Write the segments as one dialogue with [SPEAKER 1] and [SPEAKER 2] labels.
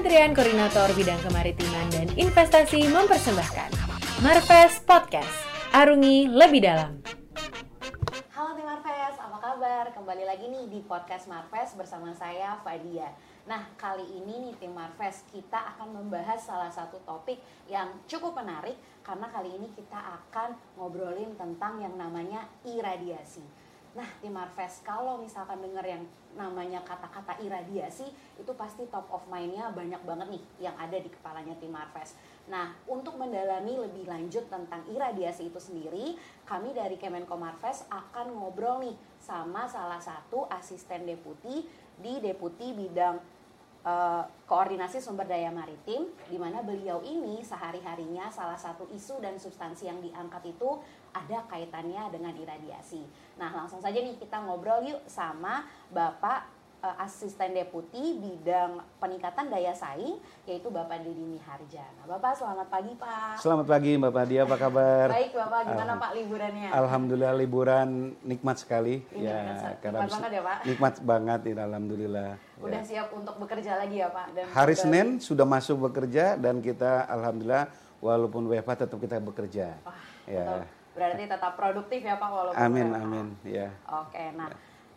[SPEAKER 1] Kementerian Koordinator Bidang Kemaritiman dan Investasi mempersembahkan Marves Podcast. Arungi lebih dalam.
[SPEAKER 2] Halo tim Marves, apa kabar? Kembali lagi nih di podcast Marves bersama saya Fadia. Nah, kali ini nih tim Marves kita akan membahas salah satu topik yang cukup menarik karena kali ini kita akan ngobrolin tentang yang namanya iradiasi. Nah, tim Marves kalau misalkan dengar yang namanya kata-kata iradiasi itu pasti top of mind-nya banyak banget nih yang ada di kepalanya tim Marves. Nah, untuk mendalami lebih lanjut tentang iradiasi itu sendiri, kami dari Kemenko Marves akan ngobrol nih sama salah satu asisten deputi di Deputi Bidang uh, koordinasi sumber daya maritim di mana beliau ini sehari-harinya salah satu isu dan substansi yang diangkat itu ada kaitannya dengan iradiasi. Nah, langsung saja nih kita ngobrol yuk sama Bapak uh, asisten deputi bidang peningkatan daya saing yaitu Bapak Didi Miharja. Nah, Bapak selamat pagi Pak.
[SPEAKER 3] Selamat pagi Bapak Dia apa kabar?
[SPEAKER 2] Baik Bapak, gimana Pak liburannya?
[SPEAKER 3] Alhamdulillah liburan nikmat sekali.
[SPEAKER 2] Ini
[SPEAKER 3] ya,
[SPEAKER 2] nikmat,
[SPEAKER 3] karena
[SPEAKER 2] nikmat banget ya Pak.
[SPEAKER 3] Nikmat banget ya, alhamdulillah.
[SPEAKER 2] Udah
[SPEAKER 3] ya.
[SPEAKER 2] siap untuk bekerja lagi ya Pak? Dan
[SPEAKER 3] Hari
[SPEAKER 2] kembali.
[SPEAKER 3] Senin sudah masuk bekerja dan kita alhamdulillah walaupun WFH tetap kita bekerja.
[SPEAKER 2] Wah,
[SPEAKER 3] ya.
[SPEAKER 2] berarti tetap produktif ya Pak walaupun
[SPEAKER 3] Amin
[SPEAKER 2] WFH.
[SPEAKER 3] amin ya.
[SPEAKER 2] Oke, nah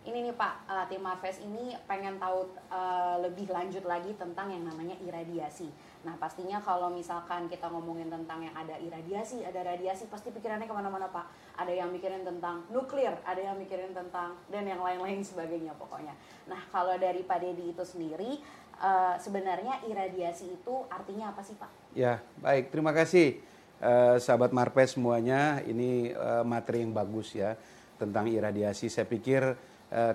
[SPEAKER 2] ini nih Pak, uh, tim Marves ini pengen tahu uh, lebih lanjut lagi tentang yang namanya iradiasi. Nah pastinya kalau misalkan kita ngomongin tentang yang ada iradiasi, ada radiasi, pasti pikirannya ke mana-mana Pak. Ada yang mikirin tentang nuklir, ada yang mikirin tentang dan yang lain-lain sebagainya pokoknya. Nah kalau dari Pak Dedi itu sendiri, uh, sebenarnya iradiasi itu artinya apa sih Pak?
[SPEAKER 3] Ya, baik. Terima kasih eh, sahabat Marpes semuanya. Ini eh, materi yang bagus ya tentang iradiasi. Saya pikir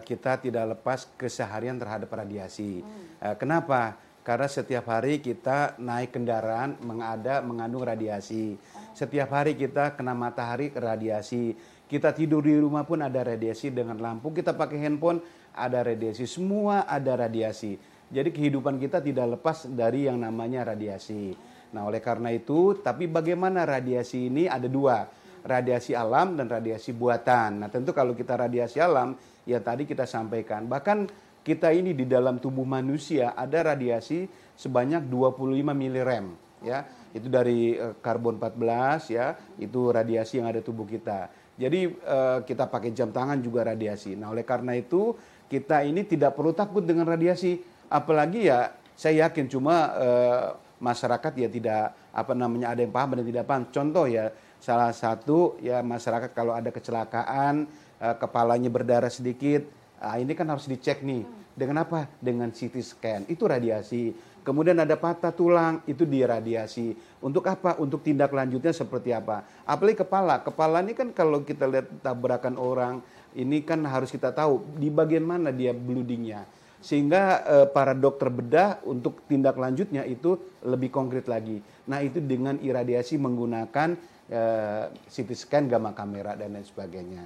[SPEAKER 3] kita tidak lepas keseharian terhadap radiasi. Eh, kenapa? Karena setiap hari kita naik kendaraan mengada mengandung radiasi. Setiap hari kita kena matahari radiasi. Kita tidur di rumah pun ada radiasi dengan lampu. Kita pakai handphone ada radiasi. Semua ada radiasi. Jadi kehidupan kita tidak lepas dari yang namanya radiasi. Nah, oleh karena itu, tapi bagaimana radiasi ini ada dua, radiasi alam dan radiasi buatan. Nah, tentu kalau kita radiasi alam, ya tadi kita sampaikan, bahkan kita ini di dalam tubuh manusia ada radiasi sebanyak 25 milirem, ya. Itu dari eh, karbon 14 ya, itu radiasi yang ada tubuh kita. Jadi eh, kita pakai jam tangan juga radiasi. Nah, oleh karena itu kita ini tidak perlu takut dengan radiasi, apalagi ya saya yakin cuma eh, masyarakat ya tidak apa namanya ada yang paham dan tidak paham. Contoh ya salah satu ya masyarakat kalau ada kecelakaan eh, kepalanya berdarah sedikit, ah, ini kan harus dicek nih. Dengan apa? Dengan CT scan. Itu radiasi. Kemudian ada patah tulang, itu diradiasi. Untuk apa? Untuk tindak lanjutnya seperti apa? Apalagi kepala. Kepala ini kan kalau kita lihat tabrakan orang, ini kan harus kita tahu di bagian mana dia bloodingnya sehingga eh, para dokter bedah untuk tindak lanjutnya itu lebih konkret lagi. Nah itu dengan iradiasi menggunakan eh, CT scan, gamma kamera dan lain sebagainya.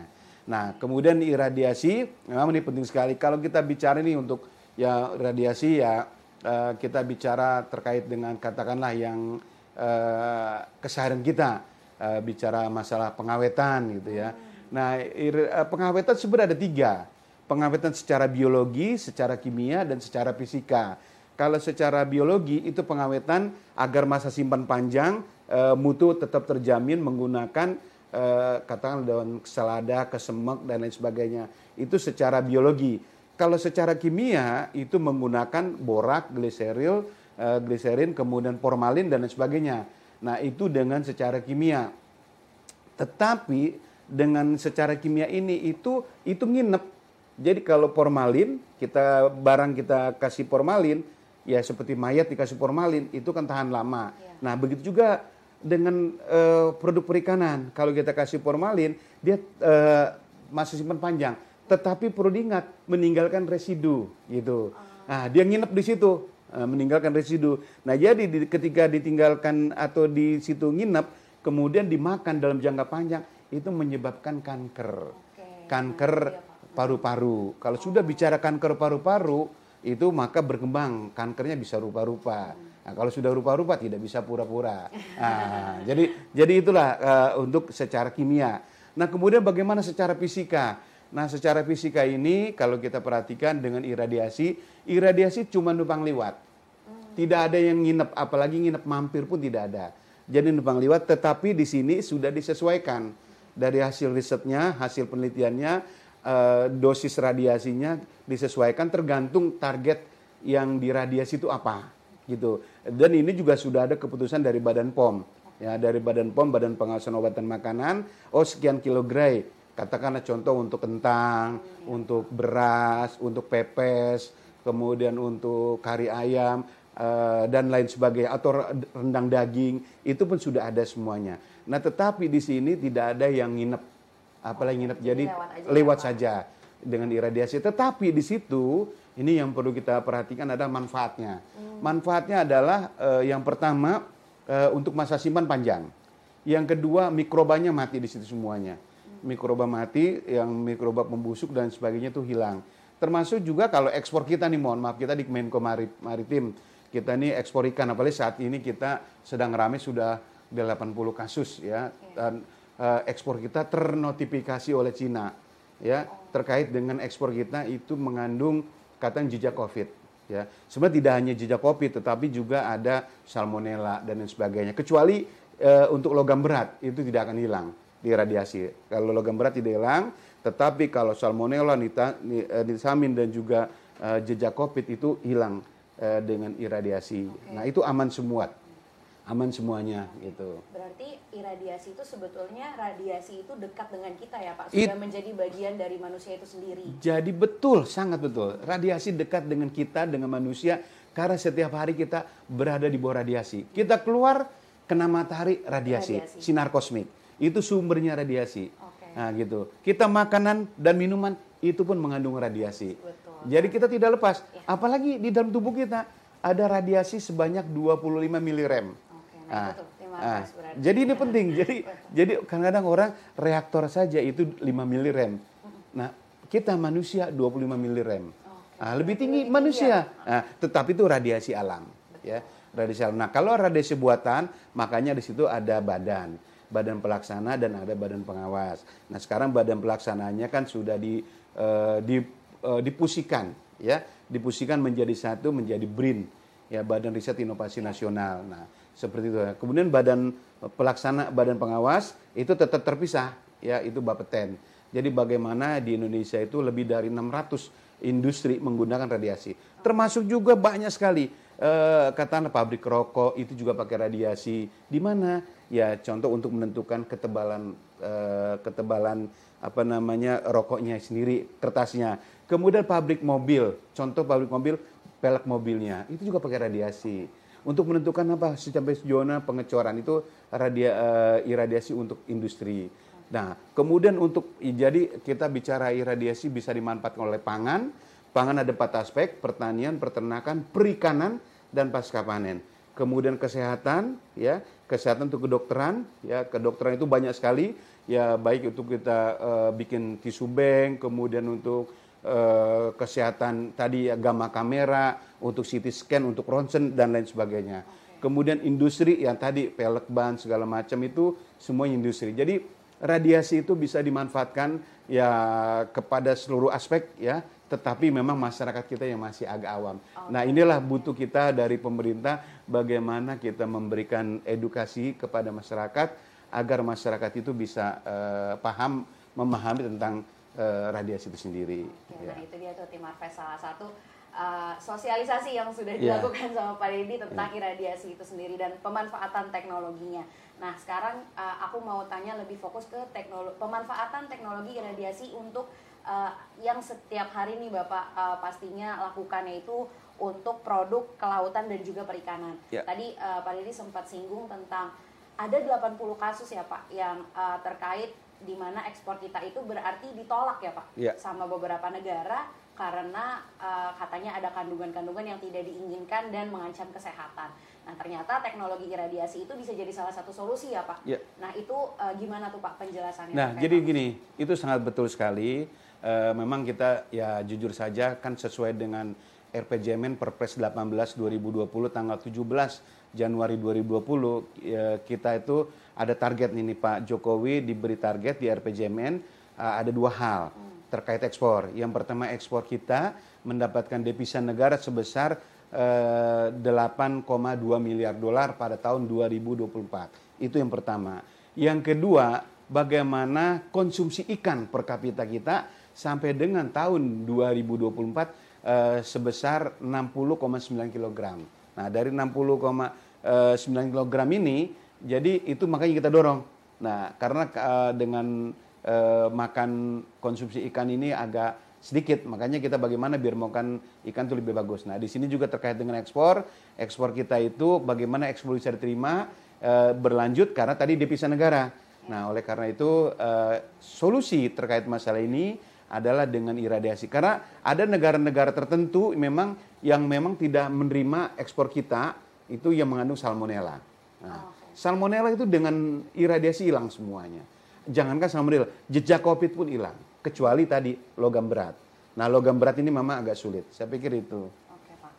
[SPEAKER 3] Nah kemudian iradiasi memang ini penting sekali. Kalau kita bicara ini untuk ya radiasi ya eh, kita bicara terkait dengan katakanlah yang eh, keseharian kita eh, bicara masalah pengawetan gitu ya. Nah pengawetan sebenarnya ada tiga pengawetan secara biologi, secara kimia, dan secara fisika. Kalau secara biologi itu pengawetan agar masa simpan panjang, eh, mutu tetap terjamin menggunakan eh, katakanlah daun selada, kesemek, dan lain sebagainya. Itu secara biologi. Kalau secara kimia itu menggunakan borak, gliseril, eh, gliserin, kemudian formalin, dan lain sebagainya. Nah itu dengan secara kimia. Tetapi dengan secara kimia ini itu itu nginep. Jadi kalau formalin, kita barang kita kasih formalin, ya seperti mayat dikasih formalin, itu kan tahan lama.
[SPEAKER 2] Iya.
[SPEAKER 3] Nah, begitu juga dengan eh, produk perikanan. Kalau kita kasih formalin, dia eh, masih simpan panjang. Tetapi perlu diingat, meninggalkan residu gitu. Nah, dia nginep di situ, eh, meninggalkan residu. Nah, jadi di- ketika ditinggalkan atau di situ nginep, kemudian dimakan dalam jangka panjang, itu menyebabkan kanker. Kanker
[SPEAKER 2] Iya,
[SPEAKER 3] paru-paru. Kalau sudah bicara kanker paru-paru, itu maka berkembang kankernya bisa rupa-rupa. Nah, kalau sudah rupa-rupa tidak bisa pura-pura. Nah, jadi jadi itulah eh, untuk secara kimia. Nah, kemudian bagaimana secara fisika? Nah, secara fisika ini kalau kita perhatikan dengan iradiasi, iradiasi cuma numpang lewat. Tidak ada yang nginep, apalagi nginep mampir pun tidak ada. Jadi numpang lewat, tetapi di sini sudah disesuaikan dari hasil risetnya, hasil penelitiannya, eh, dosis radiasinya disesuaikan tergantung target yang diradiasi itu apa, gitu. Dan ini juga sudah ada keputusan dari Badan POM, ya dari Badan POM, Badan Pengawasan Obat dan Makanan, oh sekian kilogram, katakanlah contoh untuk kentang, untuk beras, untuk pepes, kemudian untuk kari ayam, uh, dan lain sebagainya atau rendang daging. Itu pun sudah ada semuanya. Nah, tetapi di sini tidak ada yang nginep. Apalagi nginep? Jadi, lewat, aja. lewat saja dengan iradiasi. Tetapi di situ ini yang perlu kita perhatikan adalah manfaatnya. Hmm. Manfaatnya adalah uh, yang pertama uh, untuk masa simpan panjang. Yang kedua mikrobanya mati di situ semuanya. Mikroba mati, yang mikroba pembusuk dan sebagainya itu hilang. Termasuk juga kalau ekspor kita nih, mohon maaf kita di Menko Maritim kita ini ekspor ikan apalagi saat ini kita sedang ramai sudah 80 kasus ya dan uh, ekspor kita ternotifikasi oleh Cina ya terkait dengan ekspor kita itu mengandung kata jejak Covid ya sebenarnya tidak hanya jejak Covid tetapi juga ada salmonella dan lain sebagainya kecuali uh, untuk logam berat itu tidak akan hilang di radiasi kalau logam berat tidak hilang tetapi kalau salmonella nitamin dan juga uh, jejak Covid itu hilang uh, dengan iradiasi. Okay. Nah itu aman semua, aman semuanya gitu.
[SPEAKER 2] Berarti iradiasi itu sebetulnya radiasi itu dekat dengan kita ya Pak, sudah It, menjadi bagian dari manusia itu sendiri.
[SPEAKER 3] Jadi betul, sangat betul. Radiasi dekat dengan kita, dengan manusia, karena setiap hari kita berada di bawah radiasi. Kita keluar kena matahari radiasi, radiasi. sinar kosmik. Itu sumbernya radiasi. Okay. Nah gitu. Kita makanan dan minuman itu pun mengandung radiasi. Betul. Jadi kita tidak lepas. Ya. Apalagi di dalam tubuh kita ada radiasi sebanyak 25 milirem. Nah, nah, nah jadi ini penting. Jadi jadi kadang-kadang orang reaktor saja itu 5 milirem. Nah, kita manusia 25 milirem. Nah, lebih tinggi lebih manusia. Ya. Nah, tetapi itu radiasi alam, ya. Radiasi alam. Nah, kalau radiasi buatan, makanya di situ ada badan badan pelaksana dan ada badan pengawas. Nah sekarang badan pelaksananya kan sudah di, uh, di uh, dipusikan ya dipusikan menjadi satu menjadi BRIN ya Badan Riset Inovasi Nasional nah seperti itu. Kemudian badan pelaksana badan pengawas itu tetap terpisah. Ya itu Bapeten. Jadi bagaimana di Indonesia itu lebih dari 600 industri menggunakan radiasi. Termasuk juga banyak sekali eh, katakanlah pabrik rokok itu juga pakai radiasi. Di mana? Ya contoh untuk menentukan ketebalan eh, ketebalan apa namanya rokoknya sendiri kertasnya. Kemudian pabrik mobil, contoh pabrik mobil, pelek mobilnya, itu juga pakai radiasi. Untuk menentukan apa sampai zona pengecoran itu radia, uh, iradiasi untuk industri. Nah, kemudian untuk jadi kita bicara iradiasi bisa dimanfaatkan oleh pangan. Pangan ada empat aspek, pertanian, peternakan, perikanan, dan pasca panen. Kemudian kesehatan, ya, kesehatan untuk kedokteran, ya, kedokteran itu banyak sekali, ya, baik untuk kita uh, bikin tisu bank, kemudian untuk eh, kesehatan tadi ya gamma kamera, untuk CT scan, untuk ronsen dan lain sebagainya. Okay. Kemudian industri yang tadi pelek ban segala macam itu semua industri. Jadi radiasi itu bisa dimanfaatkan ya kepada seluruh aspek ya, tetapi memang masyarakat kita yang masih agak awam. Okay. Nah, inilah butuh kita dari pemerintah bagaimana kita memberikan edukasi kepada masyarakat agar masyarakat itu bisa uh, paham memahami tentang uh, radiasi itu sendiri.
[SPEAKER 2] Oke, ya. Nah itu dia tuh tim Marves salah satu uh, sosialisasi yang sudah ya. dilakukan yeah. sama Pak Deddy tentang yeah. iradiasi itu sendiri dan pemanfaatan teknologinya. Nah sekarang uh, aku mau tanya lebih fokus ke teknologi pemanfaatan teknologi iradiasi untuk uh, yang setiap hari nih Bapak uh, pastinya lakukan yaitu untuk produk kelautan dan juga perikanan. Yeah. Tadi uh, Pak Deddy sempat singgung tentang ada 80 kasus ya Pak yang uh, terkait di mana ekspor kita itu berarti ditolak ya Pak yeah. sama beberapa negara karena uh, katanya ada kandungan-kandungan yang tidak diinginkan dan mengancam kesehatan. Nah ternyata teknologi iradiasi itu bisa jadi salah satu solusi ya Pak. Yeah. Nah itu uh, gimana tuh Pak penjelasannya?
[SPEAKER 3] Nah jadi gini, itu sangat betul sekali. Uh, memang kita ya jujur saja kan sesuai dengan RPJMN Perpres 18 2020 tanggal 17 Januari 2020 ya, kita itu ada target nih Pak Jokowi diberi target di RPJMN uh, ada dua hal terkait ekspor. Yang pertama ekspor kita mendapatkan devisa negara sebesar eh, 8,2 miliar dolar pada tahun 2024. Itu yang pertama. Yang kedua, bagaimana konsumsi ikan per kapita kita sampai dengan tahun 2024 eh, sebesar 60,9 kg. Nah, dari 60,9 kg ini jadi itu makanya kita dorong. Nah, karena eh, dengan eh, makan konsumsi ikan ini agak sedikit, makanya kita bagaimana biar makan ikan itu lebih bagus. Nah, di sini juga terkait dengan ekspor. Ekspor kita itu bagaimana ekspor bisa diterima eh, berlanjut karena tadi devisa negara. Nah, oleh karena itu eh, solusi terkait masalah ini adalah dengan iradiasi. Karena ada negara-negara tertentu memang yang memang tidak menerima ekspor kita itu yang mengandung salmonella. Nah, salmonella itu dengan iradiasi hilang semuanya. Jangankan salmonella, jejak COVID pun hilang kecuali tadi logam berat. Nah, logam berat ini memang agak sulit. Saya pikir itu.
[SPEAKER 2] Oke Pak.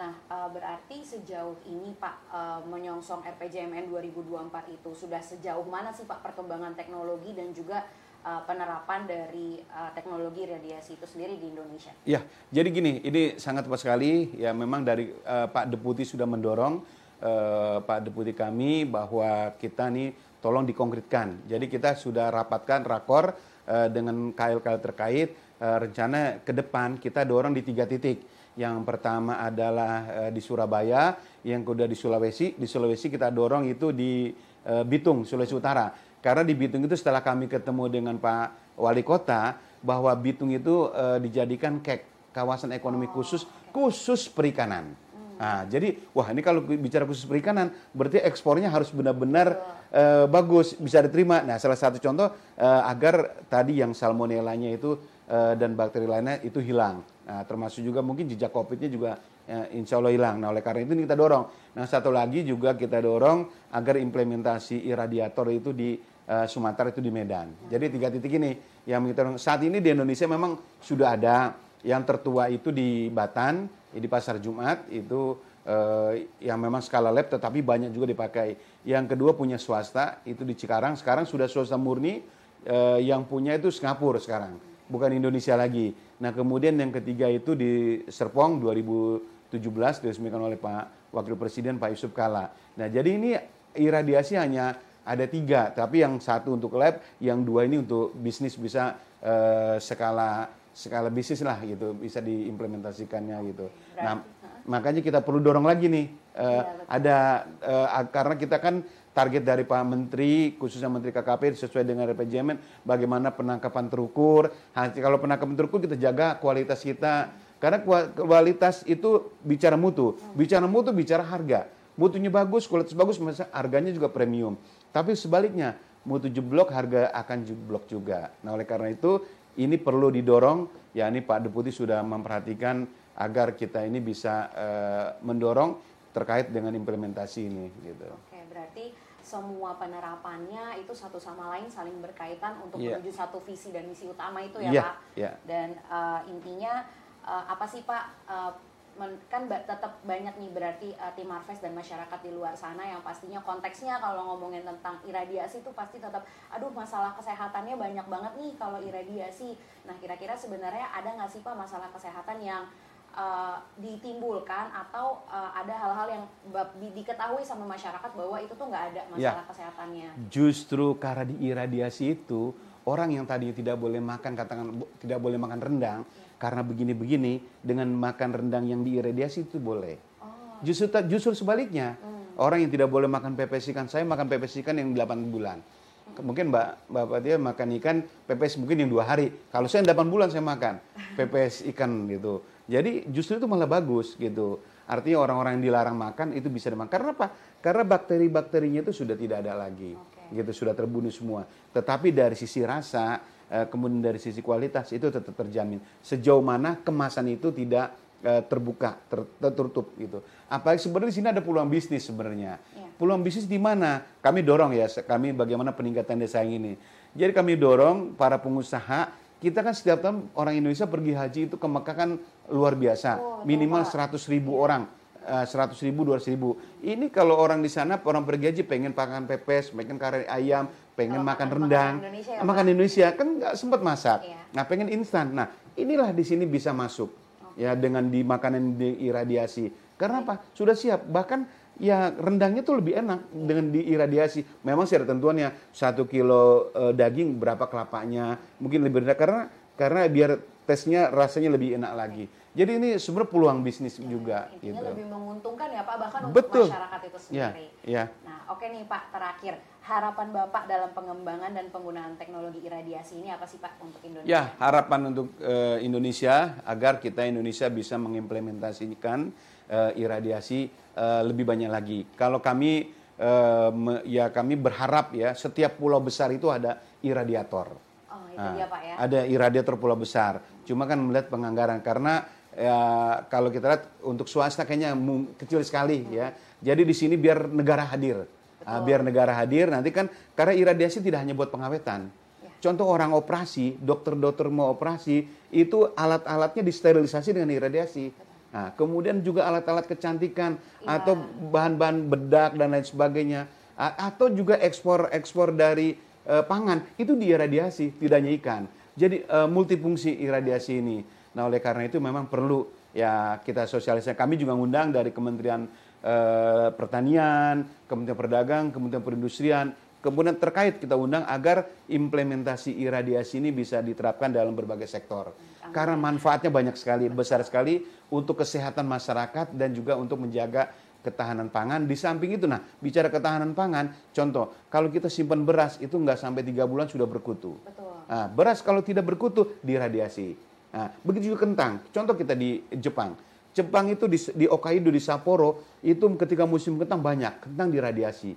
[SPEAKER 2] Nah eh, berarti sejauh ini Pak eh, menyongsong RPJMN 2024 itu sudah sejauh mana sih Pak perkembangan teknologi dan juga eh, penerapan dari teknologi radiasi itu sendiri di Indonesia?
[SPEAKER 3] Ya, jadi gini, ini sangat tepat sekali. Ya, memang dari Pak Deputi sudah mendorong eh, Pak Deputi kami bahwa kita nih tolong dikonkretkan. Jadi kita sudah rapatkan rakor eh, dengan KL-KL terkait eh, rencana ke depan kita dorong di tiga titik. Yang pertama adalah eh, di Surabaya, yang kedua di Sulawesi. Di Sulawesi kita dorong itu di eh, Bitung, Sulawesi Utara. Karena di Bitung itu setelah kami ketemu dengan Pak Wali Kota bahwa Bitung itu eh, dijadikan kek kawasan ekonomi khusus khusus perikanan. Nah, jadi wah ini kalau bicara khusus perikanan berarti ekspornya harus benar-benar eh, bagus bisa diterima. Nah, salah satu contoh eh, agar tadi yang salmonellanya itu eh, dan bakteri lainnya itu hilang. Nah, termasuk juga mungkin jejak COVID-nya juga eh, insya Allah hilang. Nah, oleh karena itu ini kita dorong. Nah, satu lagi juga kita dorong agar implementasi iradiator itu di eh, Sumatera itu di Medan. Jadi tiga titik ini yang kita dorong. Saat ini di Indonesia memang sudah ada yang tertua itu di Batan, di Pasar Jumat itu eh, yang memang skala lab tetapi banyak juga dipakai. Yang kedua punya swasta itu di Cikarang. Sekarang sudah swasta murni eh, yang punya itu Singapura sekarang, bukan Indonesia lagi. Nah kemudian yang ketiga itu di Serpong 2017 diresmikan oleh Pak Wakil Presiden Pak Yusuf Kala. Nah jadi ini iradiasi hanya ada tiga, tapi yang satu untuk lab, yang dua ini untuk bisnis bisa eh, skala skala bisnis lah gitu, bisa diimplementasikannya gitu. Nah makanya kita perlu dorong lagi nih, eh, ada eh, karena kita kan target dari Pak Menteri, khususnya Menteri KKP sesuai dengan RPJMN, bagaimana penangkapan terukur. Nanti kalau penangkapan terukur kita jaga kualitas kita, karena kua- kualitas itu bicara mutu, bicara mutu bicara harga. Mutunya bagus, kualitas bagus, masa harganya juga premium. Tapi sebaliknya, mutu jeblok, harga akan jeblok juga. Nah oleh karena itu, ini perlu didorong, ya ini Pak Deputi sudah memperhatikan agar kita ini bisa eh, mendorong terkait dengan implementasi ini. Gitu.
[SPEAKER 2] Oke, berarti semua penerapannya itu satu sama lain saling berkaitan untuk
[SPEAKER 3] Iya.
[SPEAKER 2] menuju satu visi dan misi utama itu ya
[SPEAKER 3] Iya,
[SPEAKER 2] Pak.
[SPEAKER 3] iya.
[SPEAKER 2] Dan eh, intinya eh, apa sih Pak? Eh, men- kan ba- tetap banyak nih berarti eh, tim Marves dan masyarakat di luar sana yang pastinya konteksnya kalau ngomongin tentang iradiasi itu pasti tetap aduh masalah kesehatannya banyak banget nih kalau iradiasi. Nah kira-kira sebenarnya ada nggak sih Pak masalah kesehatan yang eh, ditimbulkan atau eh, ada hal-hal yang di- diketahui sama masyarakat bahwa itu tuh nggak ada masalah kesehatannya.
[SPEAKER 3] Justru karena diiradiasi itu orang yang tadi tidak boleh makan katakan tidak boleh makan rendang karena begini-begini dengan makan rendang yang diiradiasi itu boleh. Justru ta- justru sebaliknya orang yang tidak boleh makan pepes ikan saya makan pepes ikan yang 8 bulan. Ke- Mungkin Mbak Bapak dia makan ikan pepes mungkin yang dua hari. Kalau saya 8 bulan saya makan pepes ikan gitu. Jadi justru itu malah bagus gitu. Artinya orang-orang yang dilarang makan itu bisa dimakan. Karena apa? Karena bakteri-bakterinya itu sudah tidak ada lagi. Gitu sudah terbunuh semua. Tetapi dari sisi rasa kemudian dari sisi kualitas itu tetap terjamin. Sejauh mana kemasan itu tidak eh, terbuka, ter- tertutup gitu. Apalagi sebenarnya di sini ada peluang bisnis sebenarnya.
[SPEAKER 2] Iya.
[SPEAKER 3] Peluang bisnis di mana? Kami dorong ya, kami bagaimana peningkatan desa ini. Jadi kami dorong para pengusaha, kita kan setiap tahun orang Indonesia pergi haji itu ke Mekah kan luar biasa,
[SPEAKER 2] Oh,
[SPEAKER 3] minimal
[SPEAKER 2] Pak.
[SPEAKER 3] 100 ribu orang. Eh, 100 ribu, 200 ribu. Ini kalau orang di sana, orang pergi haji pengen makan pepes, pengen kari ayam, pengen
[SPEAKER 2] Kalau
[SPEAKER 3] makan
[SPEAKER 2] makan
[SPEAKER 3] rendang,
[SPEAKER 2] makanan Indonesia ya,
[SPEAKER 3] Ah, makan? Indonesia kan nggak sempat masak.
[SPEAKER 2] Iya.
[SPEAKER 3] Nah pengen instan. Nah inilah di sini bisa masuk ya dengan di makanan di iradiasi. Karena apa? Sudah siap. Bahkan ya rendangnya tuh lebih enak dengan diiradiasi. Memang sih ada tentuannya satu kilo eh, daging berapa kelapanya, mungkin lebih rendah karena karena biar tesnya rasanya lebih enak lagi. Jadi ini sebenarnya peluang bisnis juga
[SPEAKER 2] Intinya
[SPEAKER 3] gitu.
[SPEAKER 2] lebih menguntungkan ya Pak bahkan
[SPEAKER 3] Betul.
[SPEAKER 2] untuk masyarakat itu
[SPEAKER 3] Ya,
[SPEAKER 2] sendiri.
[SPEAKER 3] ya.
[SPEAKER 2] Nah, oke nih Pak, terakhir harapan Bapak dalam pengembangan dan penggunaan teknologi iradiasi ini apa sih Pak untuk Indonesia?
[SPEAKER 3] Ya, harapan untuk eh, Indonesia agar kita Indonesia bisa mengimplementasikan eh, iradiasi eh, lebih banyak lagi. Kalau kami me- ya kami berharap ya setiap pulau besar itu ada iradiator.
[SPEAKER 2] Oh, itu
[SPEAKER 3] Nah,
[SPEAKER 2] dia Pak ya.
[SPEAKER 3] Ada iradiator pulau besar. Cuma kan melihat penganggaran karena ya, kalau kita lihat untuk swasta kayaknya kecil sekali ya. Jadi di sini biar negara hadir. Ah, biar negara hadir nanti kan karena iradiasi tidak hanya buat pengawetan.
[SPEAKER 2] Ya.
[SPEAKER 3] Contoh orang operasi, dokter-dokter mau operasi, itu alat-alatnya disterilisasi dengan iradiasi. Nah, kemudian juga alat-alat kecantikan
[SPEAKER 2] Iya.
[SPEAKER 3] atau bahan-bahan bedak dan lain sebagainya. A- Atau juga ekspor-ekspor dari eh, pangan itu diiradiasi, tidak hanya ikan. Jadi eh, multifungsi iradiasi ini. Nah, oleh karena itu memang perlu ya kita sosialisasi. Kami juga ngundang dari Kementerian eh, Pertanian, Kementerian Perdagang, Kementerian Perindustrian, kemudian terkait kita undang agar implementasi iradiasi ini bisa diterapkan dalam berbagai sektor. Karena manfaatnya banyak sekali, besar sekali untuk kesehatan masyarakat dan juga untuk menjaga ketahanan pangan. Di samping itu, nah bicara ketahanan pangan, contoh kalau kita simpan beras itu nggak sampai tiga bulan sudah berkutu.
[SPEAKER 2] Betul.
[SPEAKER 3] Nah, beras kalau tidak berkutu diradiasi. Nah, begitu juga kentang. Contoh kita di Jepang. Jepang itu di, di Hokkaido di Sapporo itu ketika musim kentang banyak kentang diradiasi.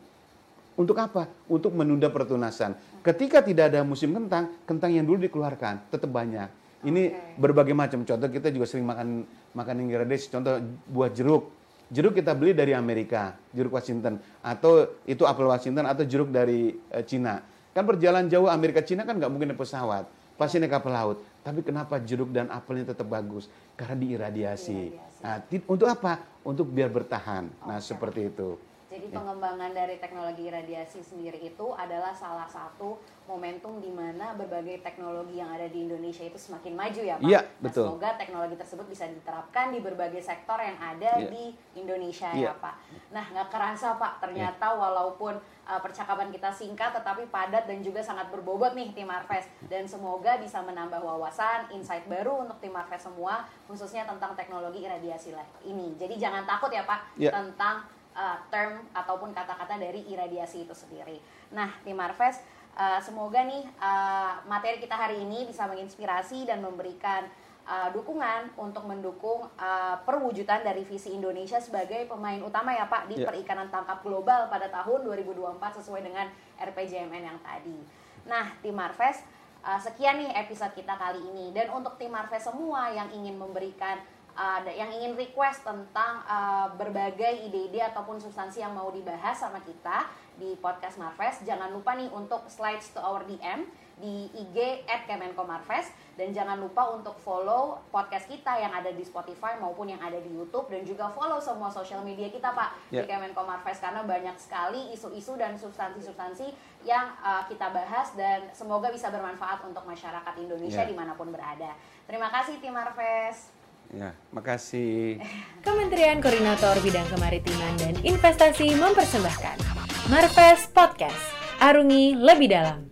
[SPEAKER 3] Untuk apa? Untuk menunda pertunasan. Ketika tidak ada musim kentang, kentang yang dulu dikeluarkan tetap banyak. Ini berbagai macam. Contoh kita juga sering makan makan yang diradiasi. Contoh buah jeruk. Jeruk kita beli dari Amerika, jeruk Washington, atau itu apel Washington atau jeruk dari eh, Cina. Kan berjalan jauh Amerika Cina kan nggak mungkin naik pesawat, pasti naik kapal laut. Tapi kenapa jeruk dan apelnya tetap bagus? Karena diiradiasi. Nah, untuk apa? Untuk biar bertahan. Nah,
[SPEAKER 2] Oke.
[SPEAKER 3] seperti itu.
[SPEAKER 2] Jadi pengembangan dari teknologi radiasi sendiri itu adalah salah satu momentum di mana berbagai teknologi yang ada di Indonesia itu semakin maju ya Pak.
[SPEAKER 3] Iya,
[SPEAKER 2] Nah,
[SPEAKER 3] betul.
[SPEAKER 2] semoga teknologi tersebut bisa diterapkan di berbagai sektor yang ada
[SPEAKER 3] Iya.
[SPEAKER 2] di Indonesia
[SPEAKER 3] Iya.
[SPEAKER 2] ya Pak. Nah nggak kerasa Pak, ternyata walaupun uh, percakapan kita singkat tetapi padat dan juga sangat berbobot nih tim Marves dan semoga bisa menambah wawasan, insight baru untuk tim Marves semua khususnya tentang teknologi iradiasi lah ini. Jadi jangan takut ya Pak
[SPEAKER 3] Iya.
[SPEAKER 2] tentang uh, term ataupun kata-kata dari iradiasi itu sendiri. Nah, tim Marves, uh, semoga nih uh, materi kita hari ini bisa menginspirasi dan memberikan uh, dukungan untuk mendukung uh, perwujudan dari visi Indonesia sebagai pemain utama ya Pak di
[SPEAKER 3] Ya.
[SPEAKER 2] perikanan tangkap global pada tahun 2024 sesuai dengan RPJMN yang tadi. Nah, tim Marves, uh, sekian nih episode kita kali ini dan untuk tim Marves semua yang ingin memberikan uh, yang ingin request tentang uh, berbagai ide-ide ataupun substansi yang mau dibahas sama kita di podcast Marves, jangan lupa nih untuk slides to our DM di IG at Kemenko Marves dan jangan lupa untuk follow podcast kita yang ada di Spotify maupun yang ada di YouTube dan juga follow semua sosial media kita Pak di
[SPEAKER 3] Ya.
[SPEAKER 2] Kemenko Marves karena banyak sekali isu-isu dan substansi-substansi yang uh, kita bahas dan semoga bisa bermanfaat untuk masyarakat Indonesia
[SPEAKER 3] Ya.
[SPEAKER 2] di mana pun berada. Terima kasih tim Marves.
[SPEAKER 3] Ya, makasih.
[SPEAKER 1] Kementerian Koordinator Bidang Kemaritiman dan Investasi mempersembahkan Marves Podcast. Arungi lebih dalam.